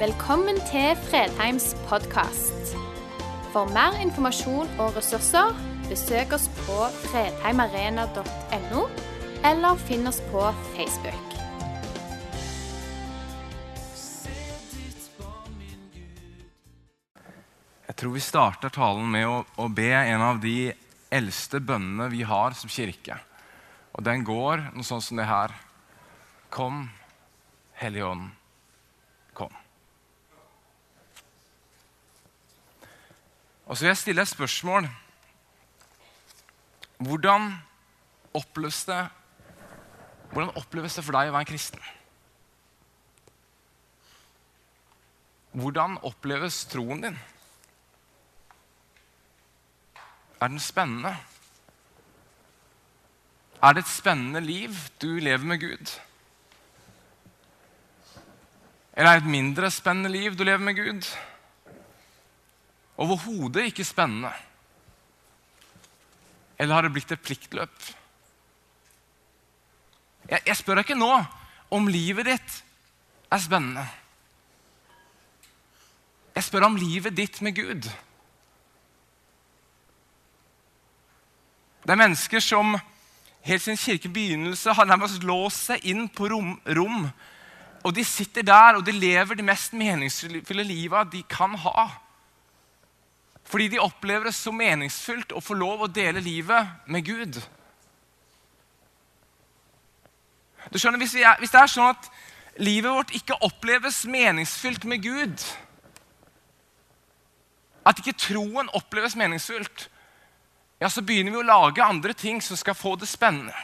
Velkommen til Fredheims podkast. For mer informasjon og ressurser, besøk oss på fredheimarena.no, eller finn oss på Facebook. Jeg tror vi starter talen med å, å be en av de eldste bønnene vi har som kirke. Og den går noe sånn som det her. Kom, Hellige Ånd, Og så vil jeg stille et spørsmål. Hvordan oppleves det, hvordan oppleves det for deg å være en kristen? Hvordan oppleves troen din? Er den spennende? Er det et spennende liv du lever med Gud? Eller er det et mindre spennende liv du lever med Gud? Overhodet ikke spennende. Eller har det blitt et pliktløp? Jeg, jeg spør deg ikke nå om livet ditt er spennende. Jeg spør om livet ditt med Gud. Det er mennesker som helt sin kirkebegynnelse har nærmest låst seg inn på rom, rom. Og de sitter der og de lever det mest meningsfulle livet de kan ha. Fordi de opplever det så meningsfullt å få lov å dele livet med Gud. Du skjønner, hvis, er, hvis det er sånn at livet vårt ikke oppleves meningsfylt med Gud, at ikke troen oppleves meningsfullt, ja, så begynner vi å lage andre ting som skal få det spennende.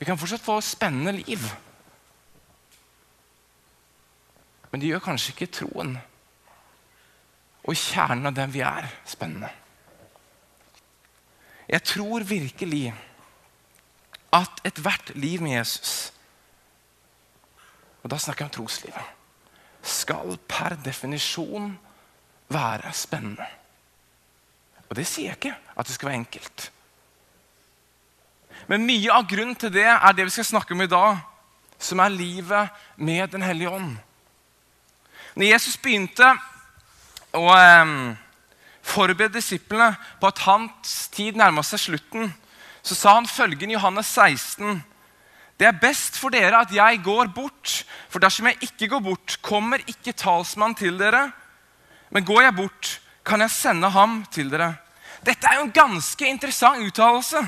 Vi kan fortsatt få spennende liv. Men det gjør kanskje ikke troen og kjernen av den vi er, spennende. Jeg tror virkelig at ethvert liv med Jesus, og da snakker jeg om troslivet, skal per definisjon være spennende. Og det sier jeg ikke at det skal være enkelt. Men mye av grunnen til det er det vi skal snakke om i dag, som er livet med Den hellige ånd. Når Jesus begynte å um, forberede disiplene på at hans tid nærma seg slutten, så sa han følgende i Johannes 16.: Det er best for dere at jeg går bort, for dersom jeg ikke går bort, kommer ikke talsmannen til dere. Men går jeg bort, kan jeg sende ham til dere. Dette er jo en ganske interessant uttalelse.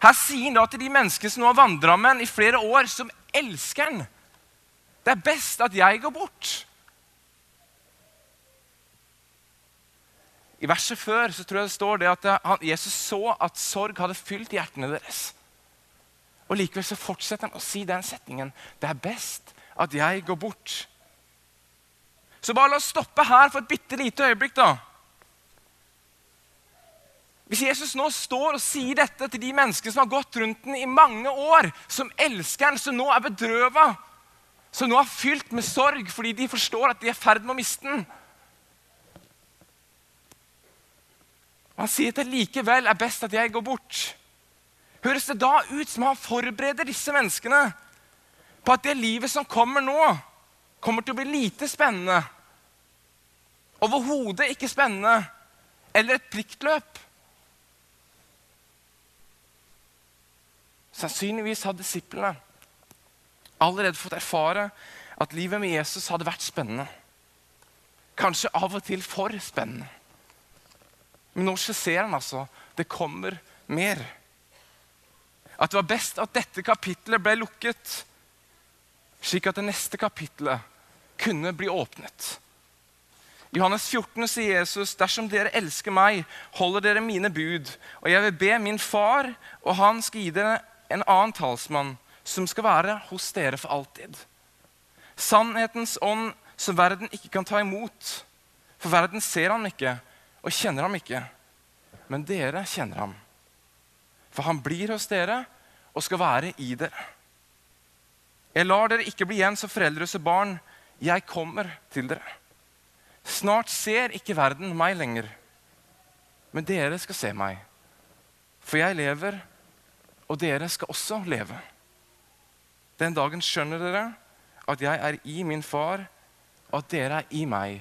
Her sier han da til de menneskene som nå har vandra med ham i flere år, som elsker ham Det er best at jeg går bort. I verset før så tror jeg det står det at Jesus så at sorg hadde fylt hjertene deres. Og Likevel så fortsetter han å si den setningen. Det er best at jeg går bort. Så bare la oss stoppe her for et bitte lite øyeblikk. da. Hvis Jesus nå står og sier dette til de menneskene som har gått rundt den i mange år, som elsker den, som nå er bedrøva, som nå er fylt med sorg fordi de forstår at de er i ferd med å miste den Han sier at det likevel er best at jeg går bort. Høres det da ut som han forbereder disse menneskene på at det livet som kommer nå, kommer til å bli lite spennende? Overhodet ikke spennende. Eller et pliktløp? Sannsynligvis hadde disiplene allerede fått erfare at livet med Jesus hadde vært spennende. Kanskje av og til for spennende. Men nå skisserer han altså det kommer mer. At det var best at dette kapittelet ble lukket, slik at det neste kapittelet kunne bli åpnet. I Johannes 14 sier Jesus, 'Dersom dere elsker meg, holder dere mine bud.' 'Og jeg vil be min far, og han skal gi dere en annen talsmann, som skal være hos dere for alltid.' Sannhetens ånd som verden ikke kan ta imot. For verden ser han ikke, og kjenner ham ikke. Men dere kjenner ham. For han blir hos dere og skal være i dere. Jeg lar dere ikke bli igjen som foreldreløse barn. Jeg kommer til dere. Snart ser ikke verden meg lenger, men dere skal se meg. For jeg lever, og dere skal også leve. Den dagen skjønner dere at jeg er i min far, og at dere er i meg,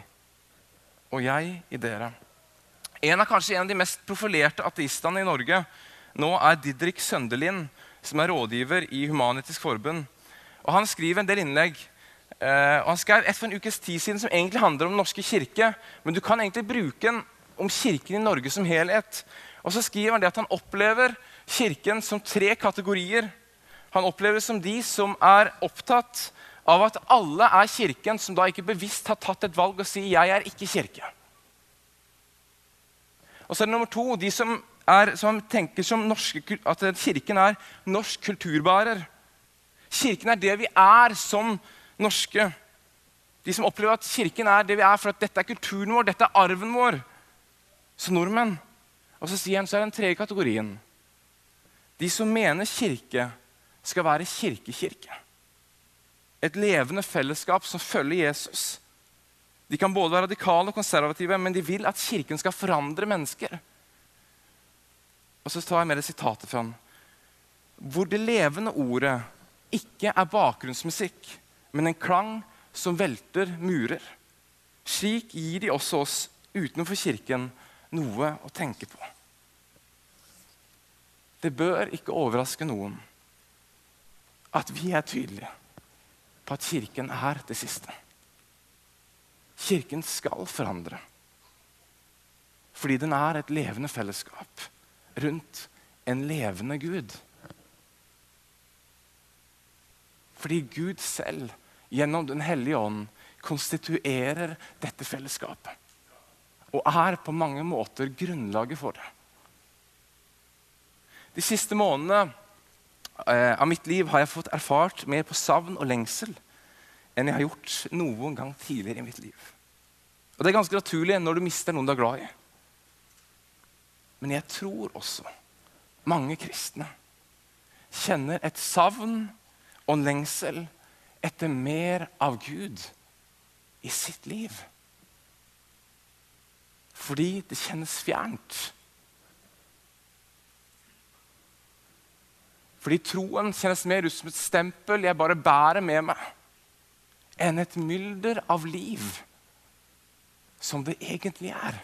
og jeg i dere. En av kanskje en av de mest profilerte ateistene i Norge nå er Didrik Søndelin, som er rådgiver i Human-Etisk Forbund. Og Han skriver en del innlegg. Eh, og Han skrev et for en ukes tid siden som egentlig handler om Den norske kirke. Men du kan egentlig bruke den om kirken i Norge som helhet. Og så skriver han det at han opplever kirken som tre kategorier. Han opplever som de som er opptatt av at alle er kirken, som da ikke bevisst har tatt et valg og sier 'jeg er ikke kirke'. Og så er det nummer to de som, er, som tenker som norske, at kirken er norsk kulturbærer. Kirken er det vi er som norske. De som opplever at kirken er det vi er, for at dette er kulturen vår, dette er arven vår som nordmenn. Og så sier han så er den tredje kategorien. De som mener kirke skal være kirkekirke. Et levende fellesskap som følger Jesus. De kan både være radikale og konservative, men de vil at kirken skal forandre mennesker. Og så tar jeg med det sitatet fra han. Hvor det levende ordet ikke er bakgrunnsmusikk, men en klang som velter murer. Slik gir de også oss utenfor kirken noe å tenke på. Det bør ikke overraske noen at vi er tydelige på at Kirken er det siste. Kirken skal forandre. Fordi den er et levende fellesskap rundt en levende Gud. Fordi Gud selv, gjennom Den hellige ånd, konstituerer dette fellesskapet. Og er på mange måter grunnlaget for det. De siste månedene eh, av mitt liv har jeg fått erfart mer på savn og lengsel enn jeg har gjort noen gang tidligere i mitt liv. Og Det er ganske naturlig når du mister noen du er glad i. Men jeg tror også mange kristne kjenner et savn og en lengsel etter mer av Gud i sitt liv. Fordi det kjennes fjernt. Fordi troen kjennes mer ut som et stempel jeg bare bærer med meg, enn et mylder av liv som det egentlig er.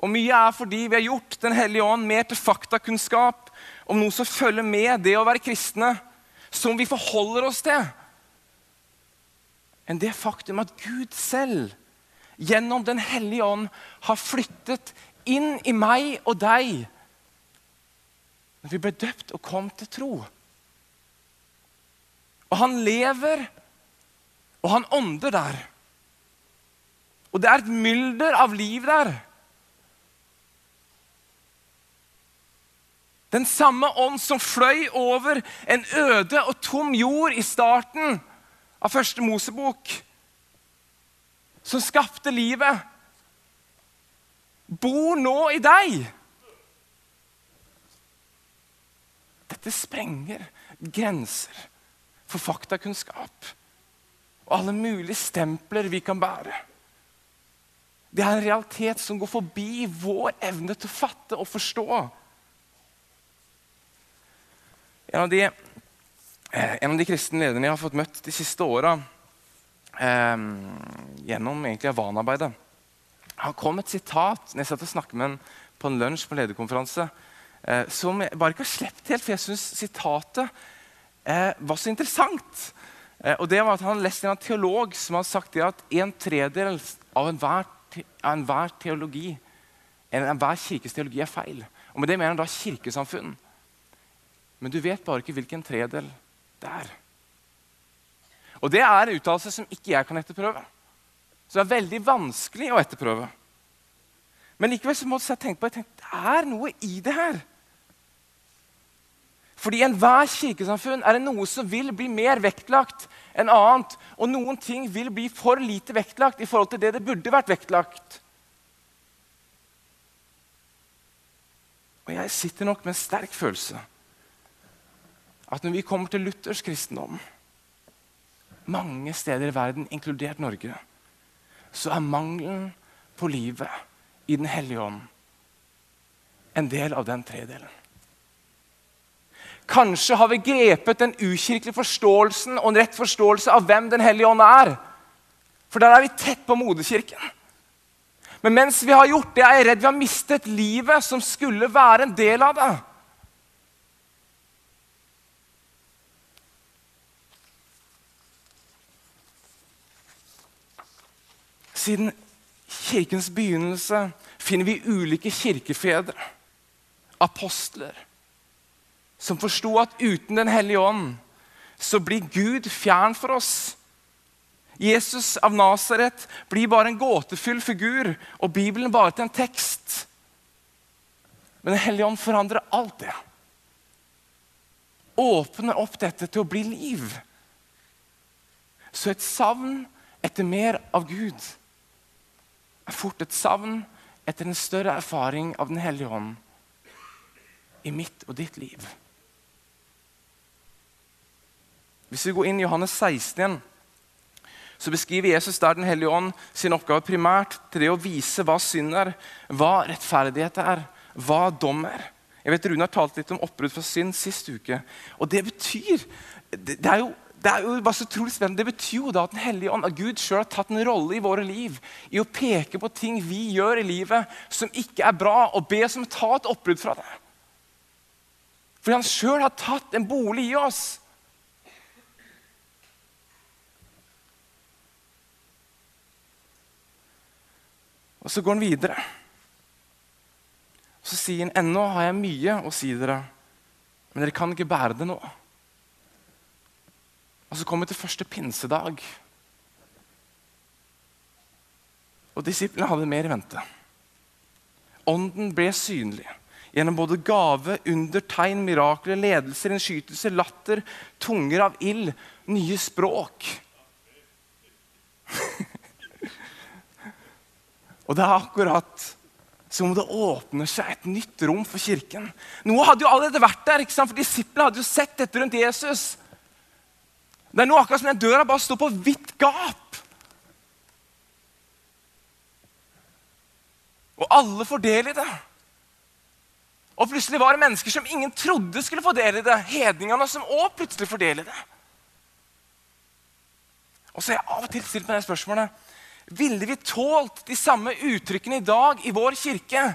Og Mye er fordi vi har gjort Den hellige ånd mer til faktakunnskap om noe som følger med det å være kristne, som vi forholder oss til, enn det faktum at Gud selv gjennom Den hellige ånd har flyttet inn i meg og deg når vi ble døpt og kom til tro. Og han lever, og han ånder der. Og det er et mylder av liv der. Den samme ånd som fløy over en øde og tom jord i starten av første Mosebok, som skapte livet, bor nå i deg. Dette sprenger grenser for faktakunnskap og alle mulige stempler vi kan bære. Det er en realitet som går forbi vår evne til å fatte og forstå. En av de, eh, en av de kristne lederne jeg har fått møtt de siste åra, eh, gjennom egentlig Avan-arbeidet Han kom et sitat når jeg satt og snakket med ham på en lunsj på en lederkonferanse eh, som jeg bare ikke har sluppet helt, for jeg syns sitatet eh, var så interessant. Eh, og det var at Han hadde lest en teolog som hadde sagt at en tredel av enhver, enhver teologi, enhver kirkes teologi er feil. Og Med det mener han da kirkesamfunn. Men du vet bare ikke hvilken tredel det er. Og Det er en uttalelse som ikke jeg kan etterprøve. Så det er veldig vanskelig å etterprøve. Men likevel så måtte jeg tenke på at det er noe i det her. Fordi enhver kirkesamfunn er det noe som vil bli mer vektlagt enn annet. Og noen ting vil bli for lite vektlagt i forhold til det det burde vært vektlagt. Og jeg sitter nok med en sterk følelse at når vi kommer til Luthers kristendom, mange steder i verden, inkludert Norge, så er mangelen på livet i Den hellige ånd en del av den tredelen. Kanskje har vi grepet den ukirkelige forståelsen og en rett forståelse av hvem Den hellige ånd er. For der er vi tett på moderkirken. Men mens vi har gjort det, er jeg redd vi har mistet livet som skulle være en del av det. Siden kirkens begynnelse finner vi ulike kirkefedre, apostler, som forsto at uten Den hellige ånd så blir Gud fjern for oss. Jesus av Nasaret blir bare en gåtefull figur og Bibelen bare til en tekst. Men Den hellige ånd forandrer alt det. Åpner opp dette til å bli liv. Så et savn etter mer av Gud er fort et savn etter en større erfaring av Den hellige ånd i mitt og ditt liv. Hvis vi går inn i Johannes 16 igjen, så beskriver Jesus der Den hellige ånd sin oppgave primært til det å vise hva synd er, hva rettferdighet er, hva dom er. Jeg vet Rune har talt litt om oppbrudd fra synd sist uke. Og det betyr det, er jo det er jo bare så utrolig spennende. Det betyr jo da at Den hellige ånd, at Gud selv har tatt en rolle i våre liv i å peke på ting vi gjør i livet som ikke er bra, og be oss om å ta et oppbrudd fra det. Fordi han sjøl har tatt en bolig i oss. Og så går han videre. Og Så sier han ennå har jeg mye å si dere, men dere kan ikke bære det nå. Og så kommer vi til første pinsedag. Og disiplene hadde mer i vente. Ånden ble synlig gjennom både gave, under, tegn, mirakler, ledelser, innskytelser, latter, tunger av ild, nye språk. Og det er akkurat som om det åpner seg et nytt rom for kirken. Noe hadde jo allerede vært der, ikke sant? for disiplene hadde jo sett dette rundt Jesus. Det er noe akkurat som den døra bare står på vidt gap. Og alle får del i det. Og plutselig var det mennesker som ingen trodde skulle få del i det. Hedningene som òg plutselig får del i det. Og så har jeg av og til stilt meg det spørsmålet ville vi tålt de samme uttrykkene i dag i vår kirke?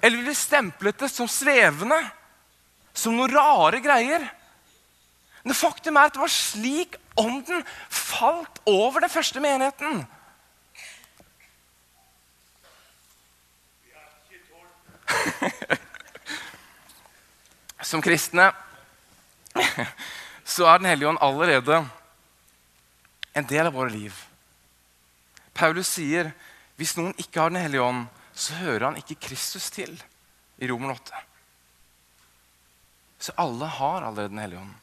Eller ville vi stemplet det som svevende? Som noen rare greier? Men faktum er at det var slik ånden falt over den første menigheten. Som kristne så er Den hellige ånd allerede en del av våre liv. Paulus sier hvis noen ikke har Den hellige ånd, så hører han ikke Kristus til i Romer 8. Så alle har allerede Den hellige ånd.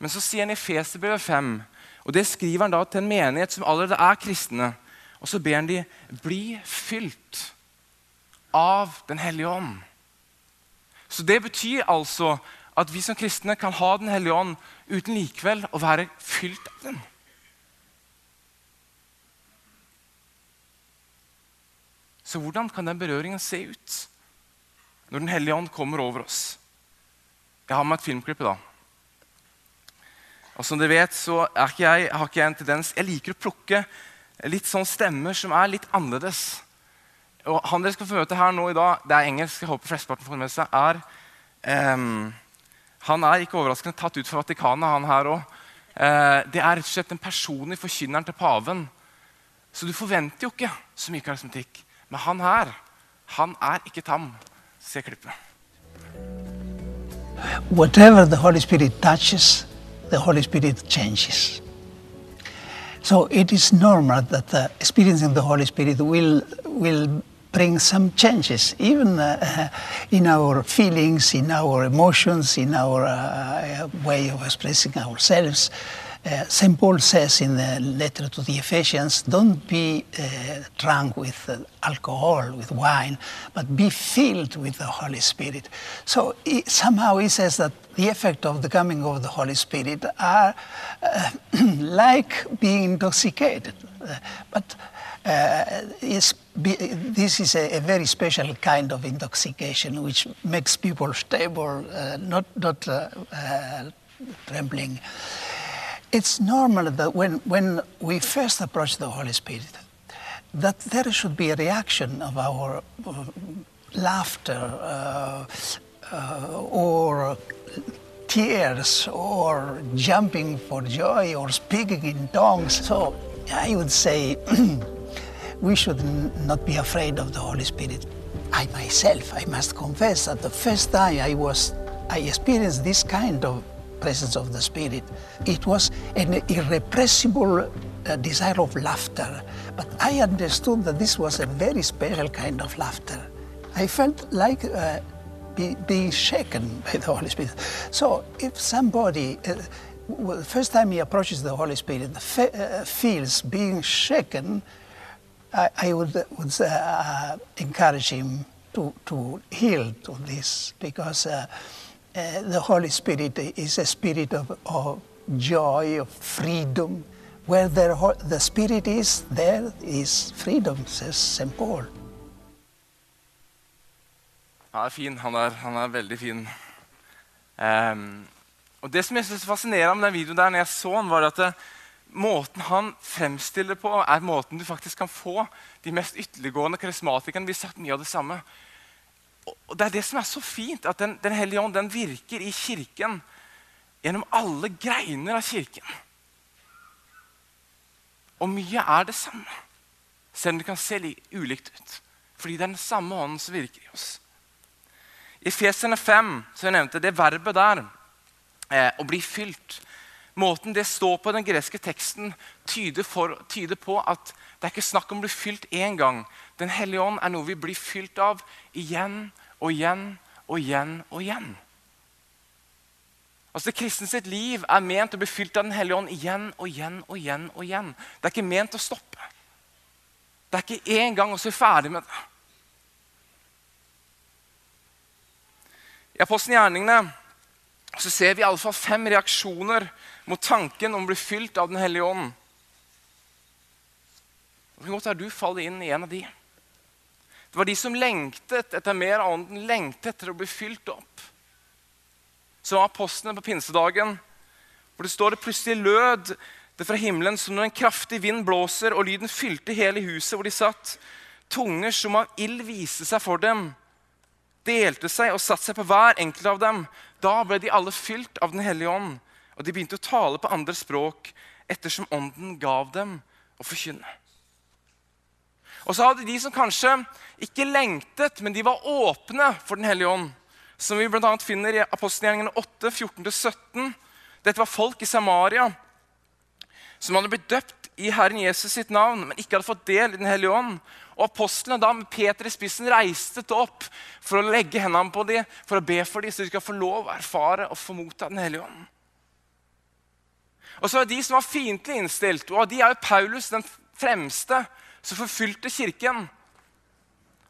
Men så sier han i Feserbrevet 5, og det skriver han da til en menighet som allerede er kristne, og så ber han de bli fylt av Den hellige ånd. Så det betyr altså at vi som kristne kan ha Den hellige ånd uten likevel å være fylt av den. Så hvordan kan den berøringen se ut når Den hellige ånd kommer over oss? Jeg har med et filmklipp i dag. Og som dere vet, så ikke jeg, har ikke jeg en tendens Jeg liker å plukke litt sånn stemmer som er litt annerledes. Og Han dere skal få møte her nå i dag, det er engelsk, jeg håper flesteparten får med seg, er um, Han er ikke overraskende tatt ut fra Vatikanet, han her òg. Uh, eh, det er rett og slett den personlige forkynneren til paven. Så du forventer jo ikke så mye karismatikk. Men han her, han er ikke tam. Se klippet. Whatever the Holy Spirit touches, the Holy Spirit changes. So it is normal that uh, experiencing the Holy Spirit will will bring some changes, even uh, in our feelings, in our emotions, in our uh, way of expressing ourselves. Uh, St. Paul says in the letter to the Ephesians, don't be uh, drunk with uh, alcohol, with wine, but be filled with the Holy Spirit. So somehow he says that the effect of the coming of the Holy Spirit are like being intoxicated. But be, this is a, a, very special kind of intoxication which makes people stable, not, not trembling. It's normal that when, when we first approach the Holy Spirit, that there should be a reaction of our uh, laughter uh, or tears or jumping for joy or speaking in tongues. So I would say we should not be afraid of the Holy Spirit. I myself, I must confess that the first time I was, I experienced this kind of presence of the Spirit, it was an irrepressible uh, desire of laughter. But I understood that this was a very special kind of laughter. I felt like uh, be, being shaken by the Holy Spirit. So if somebody, uh, well, the first time he approaches the Holy Spirit, uh, feels being shaken, I, I would, would uh, encourage him to, to heal to this because uh, the Holy Spirit is a spirit of, of joy, of freedom. Where the, the Spirit is, there is freedom, says St. Paul. Han er fin. Han er, han er veldig fin. Um, og Det som jeg synes fascinerer med den videoen der, når jeg så den, var at det, måten han fremstiller på, er måten du faktisk kan få de mest ytterliggående karismatikerne. Vi har sagt mye av det samme. Og Det er det som er så fint, at Den, den hellige ånd den virker i kirken gjennom alle greiner av kirken. Og mye er det samme, selv om det kan se ulikt ut. Fordi det er den samme ånden som virker i oss. I Fesene 5, som jeg nevnte, det verbet der, eh, å bli fylt Måten det står på den greske teksten, tyder, for, tyder, på at det er ikke snakk om å bli fylt én gang. Den hellige ånd er noe vi blir fylt av igjen og igjen og igjen og igjen. Altså Det kristne sitt liv er ment å bli fylt av Den hellige ånd igjen og igjen og igjen. og igjen. Det er ikke ment å stoppe. Det er ikke én gang, og så er vi ferdig med det. I Apostelgjerningene så ser vi i alle fall fem reaksjoner mot tanken om å bli fylt av Den hellige ånd. Det kan godt være du faller inn i en av de. Det var de som lengtet etter mer av ånden, lengtet etter å bli fylt opp. Så var apostlene på pinsedagen, hvor det står det plutselig lød det fra himmelen som når en kraftig vind blåser, og lyden fylte hele huset hvor de satt. Tunger som av ild viste seg for dem delte seg og satte seg på hver enkelt av dem. Da ble de alle fylt av Den hellige ånd, og de begynte å tale på andre språk ettersom ånden gav dem å forkynne. Og så hadde de som kanskje ikke lengtet, men de var åpne for Den hellige ånd, som vi bl.a. finner i apostelgjerningene 8, 14-17. Dette var folk i Samaria som hadde blitt døpt i Herren Jesus sitt navn, men ikke hadde fått del i Den hellige ånd. Og Apostlene da med Peter i spissen reiste opp for å legge hendene på dem, for å be for dem, så de skal få lov å erfare og få motta Den hellige ånd. Og så er de som var fiendtlig innstilt, og de er jo Paulus den fremste som forfulgte kirken.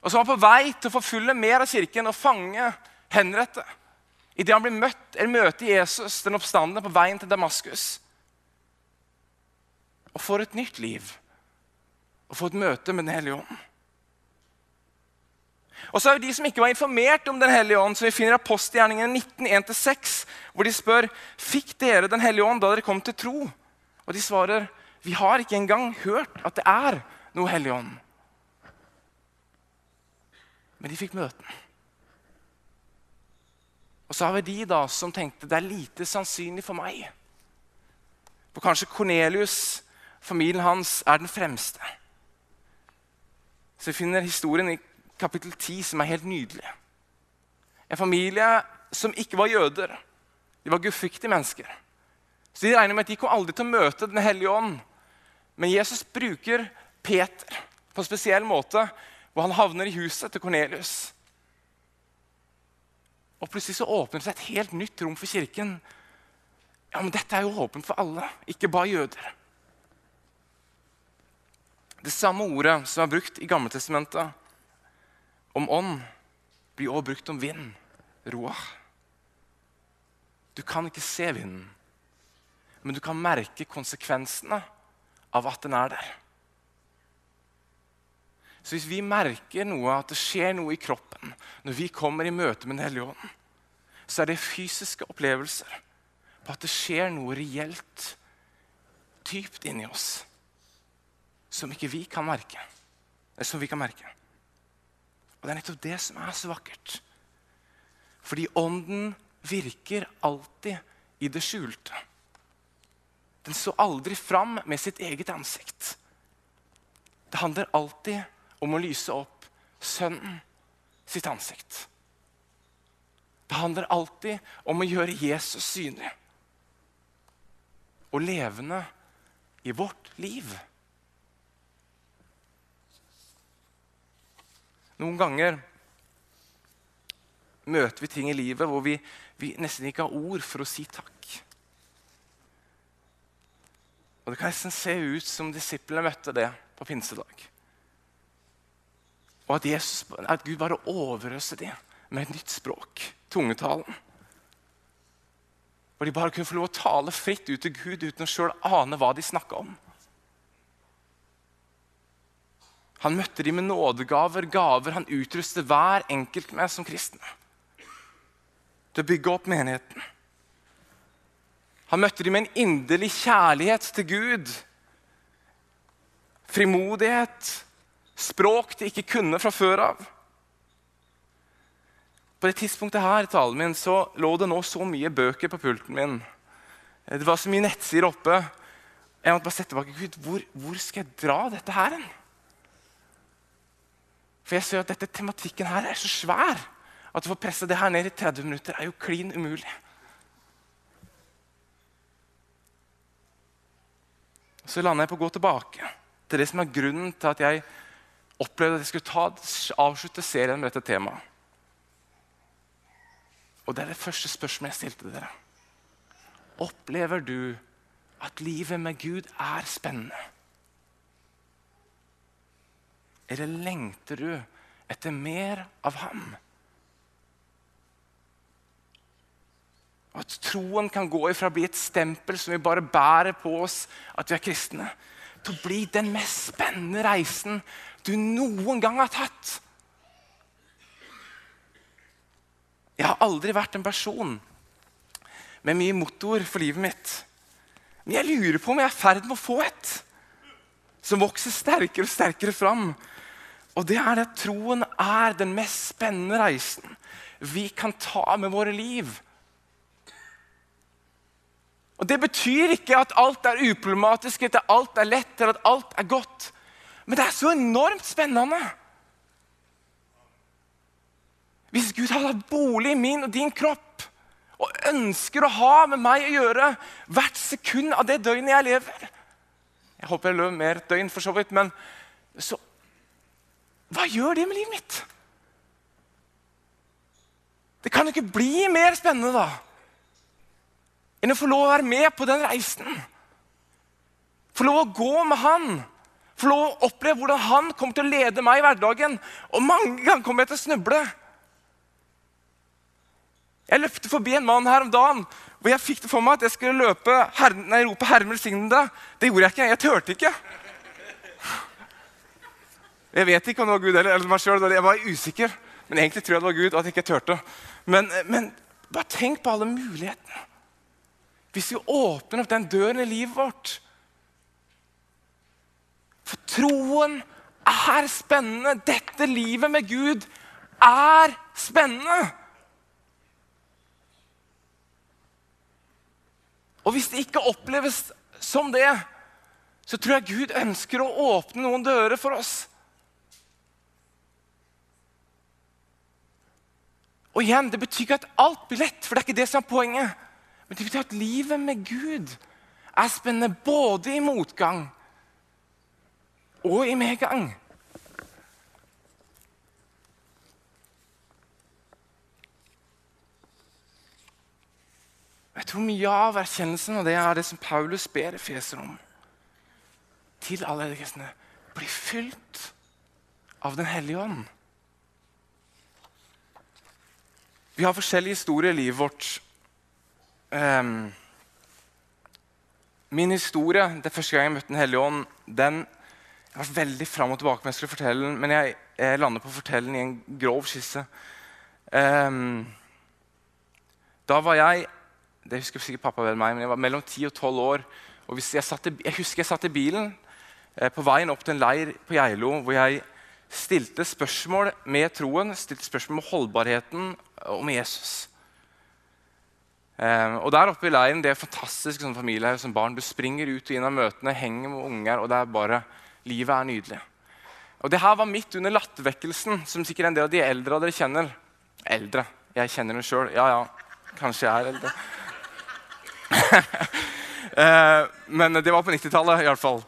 Og som var på vei til å forfylle mer av kirken og fange, henrette. Idet han blir møtt, eller møter Jesus, den oppstandende, på veien til Damaskus. Og får et nytt liv og få et møte med Den hellige ånd. Og så er det de som ikke var informert om Den hellige ånd, som vi finner i apostelgjerningene 19.1-6, hvor de spør fikk dere Den hellige ånd da dere kom til tro. Og de svarer vi har ikke engang hørt at det er noe Hellig ånd. Men de fikk møte den. Og så har vi de da som tenkte det er lite sannsynlig for meg. For kanskje Kornelius, familien hans, er den fremste. Så vi finner historien i kapittel 10 som er helt nydelig. En familie som ikke var jøder. De var gudfryktige mennesker. Så De regner med at de kom aldri til å møte Den hellige ånd. Men Jesus bruker Peter på en spesiell måte, hvor han havner i huset til Kornelius. Og Plutselig så åpner det seg et helt nytt rom for kirken. Ja, men Dette er jo åpent for alle, ikke bare jøder. Det samme ordet som er brukt i Gammeltestamentet om ånd, blir også brukt om vind. roar. Du kan ikke se vinden, men du kan merke konsekvensene av at den er der. Så hvis vi merker noe, at det skjer noe i kroppen når vi kommer i møte med Den hellige ånd, så er det fysiske opplevelser på at det skjer noe reelt dypt inni oss som ikke vi kan merke. Eller som vi kan merke. Og det er nettopp det som er så vakkert. Fordi ånden virker alltid i det skjulte. Den så aldri fram med sitt eget ansikt. Det handler alltid om å lyse opp Sønnen sitt ansikt. Det handler alltid om å gjøre Jesus synlig og levende i vårt liv. Noen ganger møter vi ting i livet hvor vi, vi nesten ikke har ord for å si takk. Og Det kan nesten se ut som disiplene møtte det på pinsedag. Og at, Jesus, at Gud bare overøste dem med et nytt språk, tungetalen. Og de bare kunne få lov å tale fritt ut til Gud uten å sjøl ane hva de snakka om. Han møtte dem med nådegaver, gaver han utrustet hver enkelt med som kristne. Til å bygge opp menigheten. Han møtte dem med en inderlig kjærlighet til Gud. Frimodighet, språk de ikke kunne fra før av. På det tidspunktet her i talen min så lå det nå så mye bøker på pulten min. Det var så mye nettsider oppe. Jeg måtte bare sette tilbake Gud, hvor, hvor skal jeg dra dette her hen? For jeg ser at dette tematikken her er så svær at å få presse det her ned i 30 minutter er jo klin umulig. Så lander jeg på å gå tilbake til det som er grunnen til at jeg opplevde at jeg skulle ta, avslutte serien med dette temaet. Og det er det første spørsmålet jeg stilte dere. Opplever du at livet med Gud er spennende? Eller lengter du etter mer av ham? At troen kan gå ifra å bli et stempel som vi bare bærer på oss, at vi er kristne, til å bli den mest spennende reisen du noen gang har tatt. Jeg har aldri vært en person med mye motor for livet mitt. Men jeg lurer på om jeg er i ferd med å få et som vokser sterkere og sterkere fram. Og det er at troen er den mest spennende reisen vi kan ta med våre liv. Og Det betyr ikke at alt er uproblematisk, at alt er lett eller at alt er godt. Men det er så enormt spennende. Hvis Gud hadde hatt bolig i min og din kropp og ønsker å ha med meg å gjøre hvert sekund av det døgnet jeg lever Jeg håper jeg lever mer døgn, for så vidt, men så hva gjør det med livet mitt? Det kan jo ikke bli mer spennende da enn å få lov å være med på den reisen. Få lov å gå med han. Få å oppleve hvordan han kommer til å lede meg i hverdagen. Og mange ganger kommer jeg til å snuble. Jeg løpte forbi en mann her om dagen hvor jeg fikk det for meg at jeg skulle løpe her, nei, rope 'Herren velsigne. Det gjorde jeg ikke. Jeg turte ikke. Jeg vet ikke om det var Gud eller, eller meg sjøl. Jeg var usikker. Men egentlig tror jeg det var Gud, og at jeg ikke turte. Men, men bare tenk på alle mulighetene. Hvis vi åpner opp den døren i livet vårt For troen er spennende. Dette livet med Gud er spennende. Og hvis det ikke oppleves som det, så tror jeg Gud ønsker å åpne noen dører for oss. Og igjen, Det betyr ikke at alt blir lett, for det er ikke det som er poenget. Men det betyr at livet med Gud er spennende både i motgang og i medgang. Jeg tror mye av erkjennelsen og det er det som Paulus ber Efeser om. Til alle kristne. Bli fylt av Den hellige ånd. Vi har forskjellige historier i livet vårt. Um, min historie det første gang jeg møtte Den hellige ånd, den Jeg har vært veldig fram og tilbake med jeg skulle fortelle den, men jeg, jeg lander på å fortelle den i en grov skisse. Um, da var jeg det husker sikkert pappa ved meg, men jeg var mellom 10 og 12 år. og jeg, i, jeg, husker jeg satt i bilen eh, på veien opp til en leir på Geilo hvor jeg stilte spørsmål med troen, stilte spørsmål med holdbarheten om Jesus. Um, og der oppe i leiren, Det er fantastisk sånn familie som barn. Du springer ut og inn av møtene, henger med unger, og det er bare, livet er nydelig. Og det her var midt under lattervekkelsen, som sikkert en del av de eldre av dere kjenner. Eldre. Jeg kjenner den sjøl. Ja, ja. Kanskje jeg er eldre. uh, men det var på 90-tallet iallfall.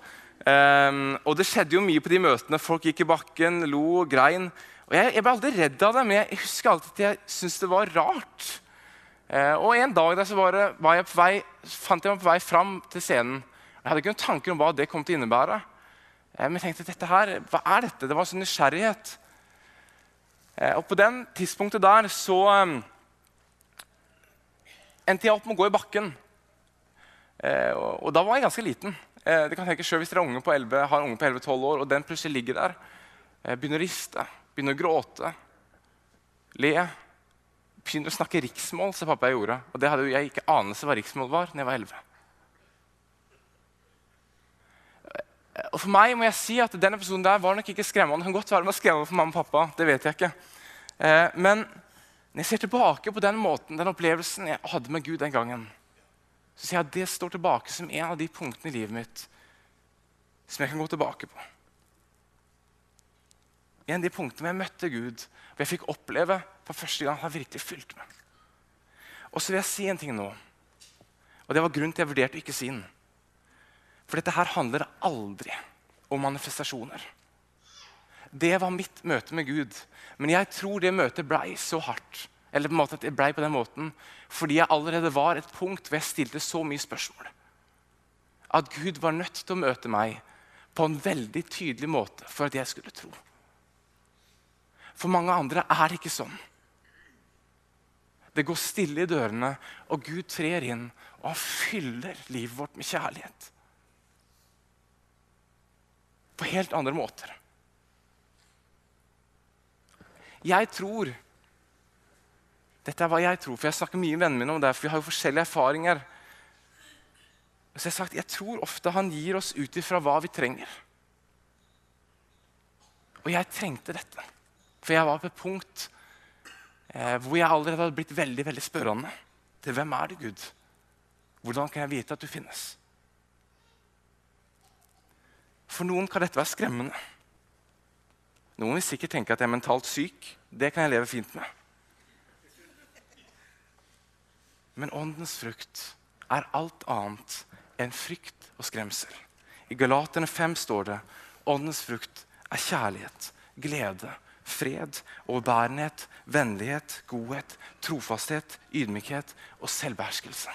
Um, og det skjedde jo mye på de møtene. Folk gikk i bakken, lo og grein. Og jeg, jeg ble aldri redd av det, men jeg husker alltid at jeg syntes det var rart. Eh, og En dag der så det, var jeg vei, fant jeg meg på vei fram til scenen. Jeg hadde ikke noen tanker om hva det kom til å innebære. Eh, men jeg tenkte dette her, hva er dette? Det var sånn nysgjerrighet. Eh, og på den tidspunktet der så um, endte jeg opp med å gå i bakken. Eh, og, da var jeg ganske liten. Eh, det kan tenke selv Hvis dere unge på 11, har unge på 11-12 år, og den plutselig ligger der, eh, begynner å riste, begynner å gråte, le begynner å snakke riksmål, som pappa jeg gjorde. Og det hadde jo jeg ikke anelse hva riksmål var når jeg var 11. Og for meg må jeg si at den episoden der var nok ikke skremmende. Det kan godt være den var skremmende for mamma og pappa. det vet jeg ikke. Eh, men når jeg ser tilbake på den måten, den opplevelsen jeg hadde med Gud den gangen, så sier jeg at det står tilbake som en av de punktene i livet mitt som jeg kan gå tilbake på. En av de punktene hvor jeg møtte Gud, hvor jeg fikk oppleve for første gang han virkelig fylt meg. Og så vil jeg si en ting nå. Og Det var grunnen til jeg vurderte å ikke si den. For dette her handler aldri om manifestasjoner. Det var mitt møte med Gud. Men jeg tror det møtet blei så hardt eller på en måte at det ble på den måten, fordi jeg allerede var et punkt hvor jeg stilte så mye spørsmål. At Gud var nødt til å møte meg på en veldig tydelig måte for at jeg skulle tro. For mange andre er det ikke sånn. Det går stille i dørene, og Gud trer inn, og han fyller livet vårt med kjærlighet. På helt andre måter. Jeg tror Dette er hva jeg tror, for jeg snakker mye med vennene mine om det, for vi har jo forskjellige erfaringer. Så jeg har sagt, jeg tror ofte han gir oss ut ifra hva vi trenger. Og jeg trengte dette. For jeg var på et punkt eh, hvor jeg allerede hadde blitt veldig veldig spørrende til hvem er du, Gud? Hvordan kan jeg vite at du finnes? For noen kan dette være skremmende. Noen vil sikkert tenke at jeg er mentalt syk. Det kan jeg leve fint med. Men åndens frukt er alt annet enn frykt og skremsel. I Galaterne 5 står det åndens frukt er kjærlighet, glede, fred, overbærenhet, vennlighet, godhet, trofasthet, ydmykhet og selvbeherskelse.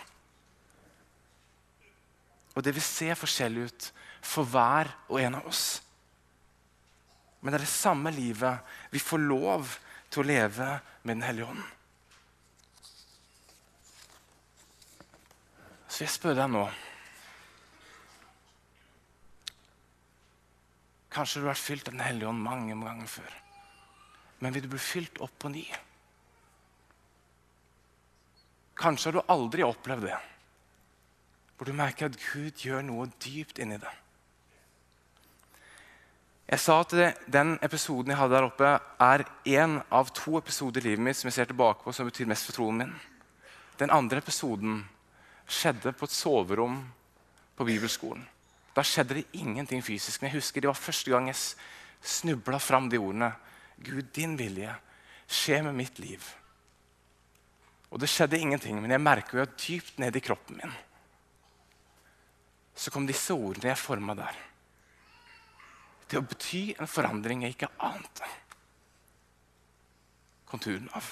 Og det vil se forskjellig ut for hver og en av oss. Men det er det samme livet vi får lov til å leve med Den hellige ånd. Så jeg spør deg nå Kanskje du har vært fylt av Den hellige ånd mange ganger før men vil du bli fylt opp på ny? Kanskje har du aldri opplevd det, hvor du merker at Gud gjør noe dypt inni deg. Jeg sa at Den episoden jeg hadde der oppe, er én av to episoder i livet mitt som jeg ser tilbake på som betyr mest for troen min. Den andre episoden skjedde på et soverom på bibelskolen. Da skjedde det ingenting fysisk. Men jeg husker det var første gang jeg snubla fram de ordene. Gud, din vilje skje med mitt liv. Og det skjedde ingenting, men jeg merker jo at dypt nede i kroppen min så kom disse ordene jeg forma der, til å bety en forandring jeg ikke ante konturen av.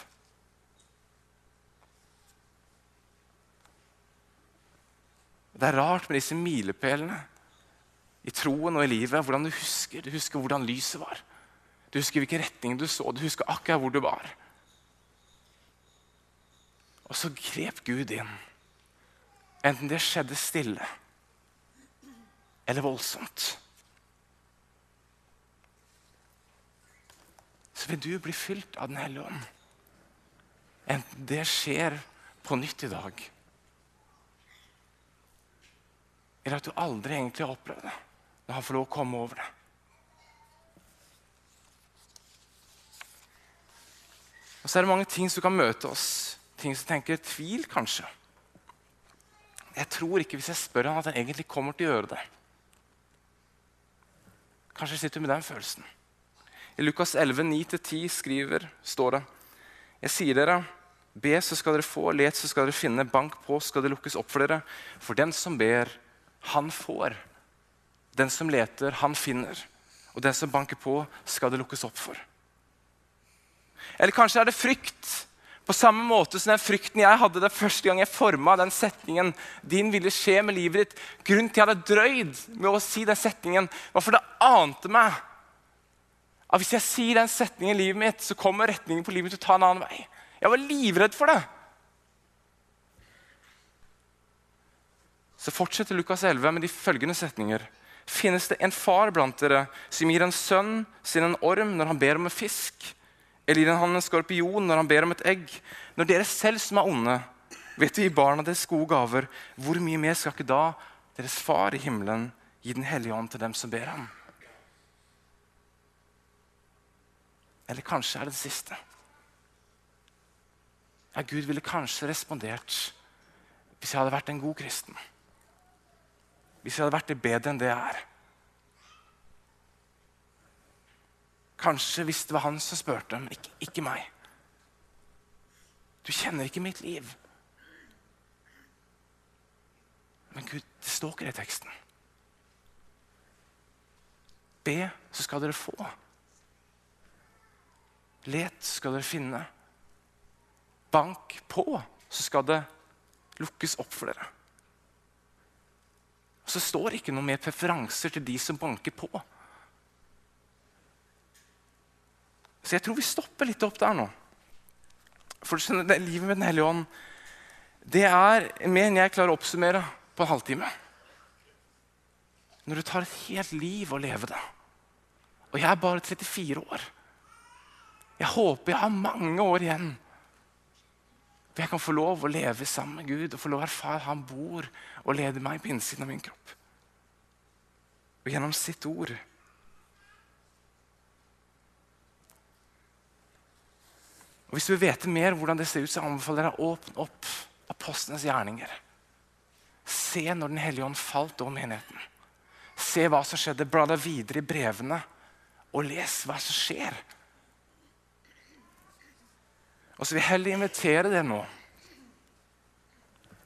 Det er rart med disse milepælene i troen og i livet. Hvordan du husker, du husker hvordan lyset var. Du husker hvilken retning du så, du husker akkurat hvor du var. Og så grep Gud inn. Enten det skjedde stille eller voldsomt. Så vil du bli fylt av Den hellige ånd. Enten det skjer på nytt i dag, eller at du aldri egentlig har opplevd det når han får lov å komme over det. Og så er det mange ting som kan møte oss. Ting som tenker tvil, kanskje. Jeg tror ikke hvis jeg spør han at han egentlig kommer til å gjøre det. Kanskje sitter du med den følelsen. I Lukas 11, 9-10 skriver, står det Jeg sier dere, be, så skal dere få, let, så skal dere finne, bank på, skal det lukkes opp for dere. For den som ber, han får. Den som leter, han finner. Og den som banker på, skal det lukkes opp for. Eller kanskje er det frykt. På samme måte som den frykten jeg hadde det første gang jeg forma den setningen 'Din ville skje med livet ditt'. Grunnen til jeg hadde drøyd med å si den setningen, var for det ante meg at hvis jeg sier den setningen i livet mitt, så kommer retningen på livet til å ta en annen vei. Jeg var livredd for det. Så fortsetter Lukas 11 med de følgende setninger. Finnes det en far blant dere som gir en sønn sin en orm når han ber om en fisk? Eller gir han en skorpion når han ber om et egg? Når dere selv som er onde, vet å gi barna deres gode gaver, hvor mye mer skal ikke da deres far i himmelen gi Den hellige ånd til dem som ber ham? Eller kanskje er det det siste. Ja, Gud ville kanskje respondert hvis jeg hadde vært en god kristen. Hvis jeg hadde vært det bedre enn det jeg er. Kanskje hvis det var han som spurte, men ikke, ikke meg. Du kjenner ikke mitt liv. Men Gud, det står ikke det i teksten. Be, så skal dere få. Let, skal dere finne. Bank på, så skal det lukkes opp for dere. Og Så står ikke noe mer preferanser til de som banker på. Så jeg tror vi stopper litt opp der nå. For det Livet med Den hellige ånd det er mer enn jeg klarer å oppsummere på en halvtime. Når du tar et helt liv å leve det. Og jeg er bare 34 år. Jeg håper jeg har mange år igjen. For jeg kan få lov å leve sammen med Gud og få lov å erfare at han bor og leder meg på innsiden av min kropp. Og gjennom sitt ord Og Hvis du vil vite mer hvordan det ser ut, så anbefaler jeg å åpne opp apostlenes gjerninger. Se når Den hellige ånd falt over menigheten. Se hva som skjedde. Bla deg videre i brevene og les hva som skjer. Og så vil jeg heller invitere deg nå,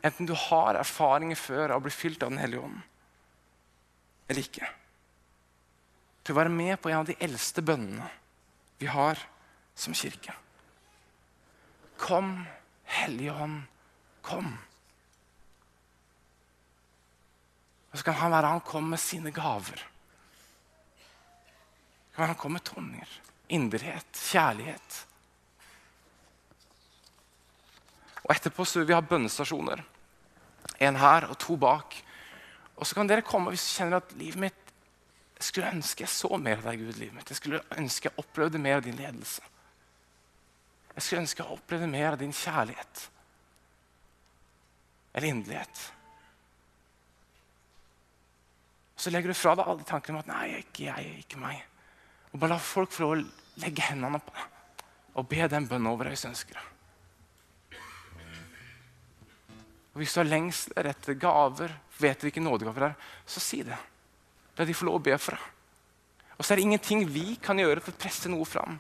enten du har erfaringer før av å bli fylt av Den hellige ånd eller ikke, til å være med på en av de eldste bønnene vi har som kirke. Kom, Hellige Ånd, kom. Og så kan han være han kom med sine gaver. Kan han komme med tonner, inderhet, kjærlighet. Og Etterpå så vil vi ha bønnestasjoner. En her og to bak. Og så kan dere komme hvis du kjenner at livet mitt jeg skulle ønske jeg så mer av deg, Gud. livet mitt. Jeg skulle ønske jeg opplevde mer av din ledelse. Jeg skulle ønske jeg opplevde mer av din kjærlighet. Eller inderlighet. Så legger du fra deg alle tankene om at 'nei, ikke jeg, ikke meg'. Og Bare la folk få lov å legge hendene på deg og be den bønnen over deg hvis du ønsker det. Og Hvis du har lengsler etter gaver, vet du hvilke nådegaver det er, så si det. La de få lov å be for deg. Og så er det ingenting vi kan gjøre for å presse noe fram.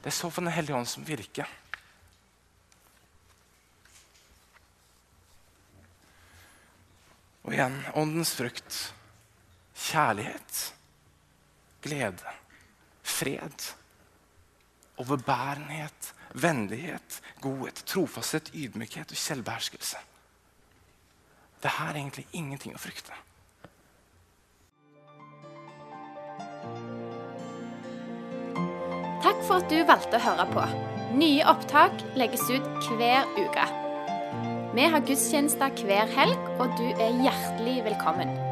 Det er så for Den hellige ånd som virker. Og igjen åndens frukt. Kjærlighet, glede, fred, overbærenhet, vennlighet, godhet, trofasthet, ydmykhet og selvbeherskelse. Det er egentlig ingenting å frykte. Takk for at du valgte å høre på. Nye opptak legges ut hver uke. Vi har gudstjenester hver helg, og du er hjertelig velkommen.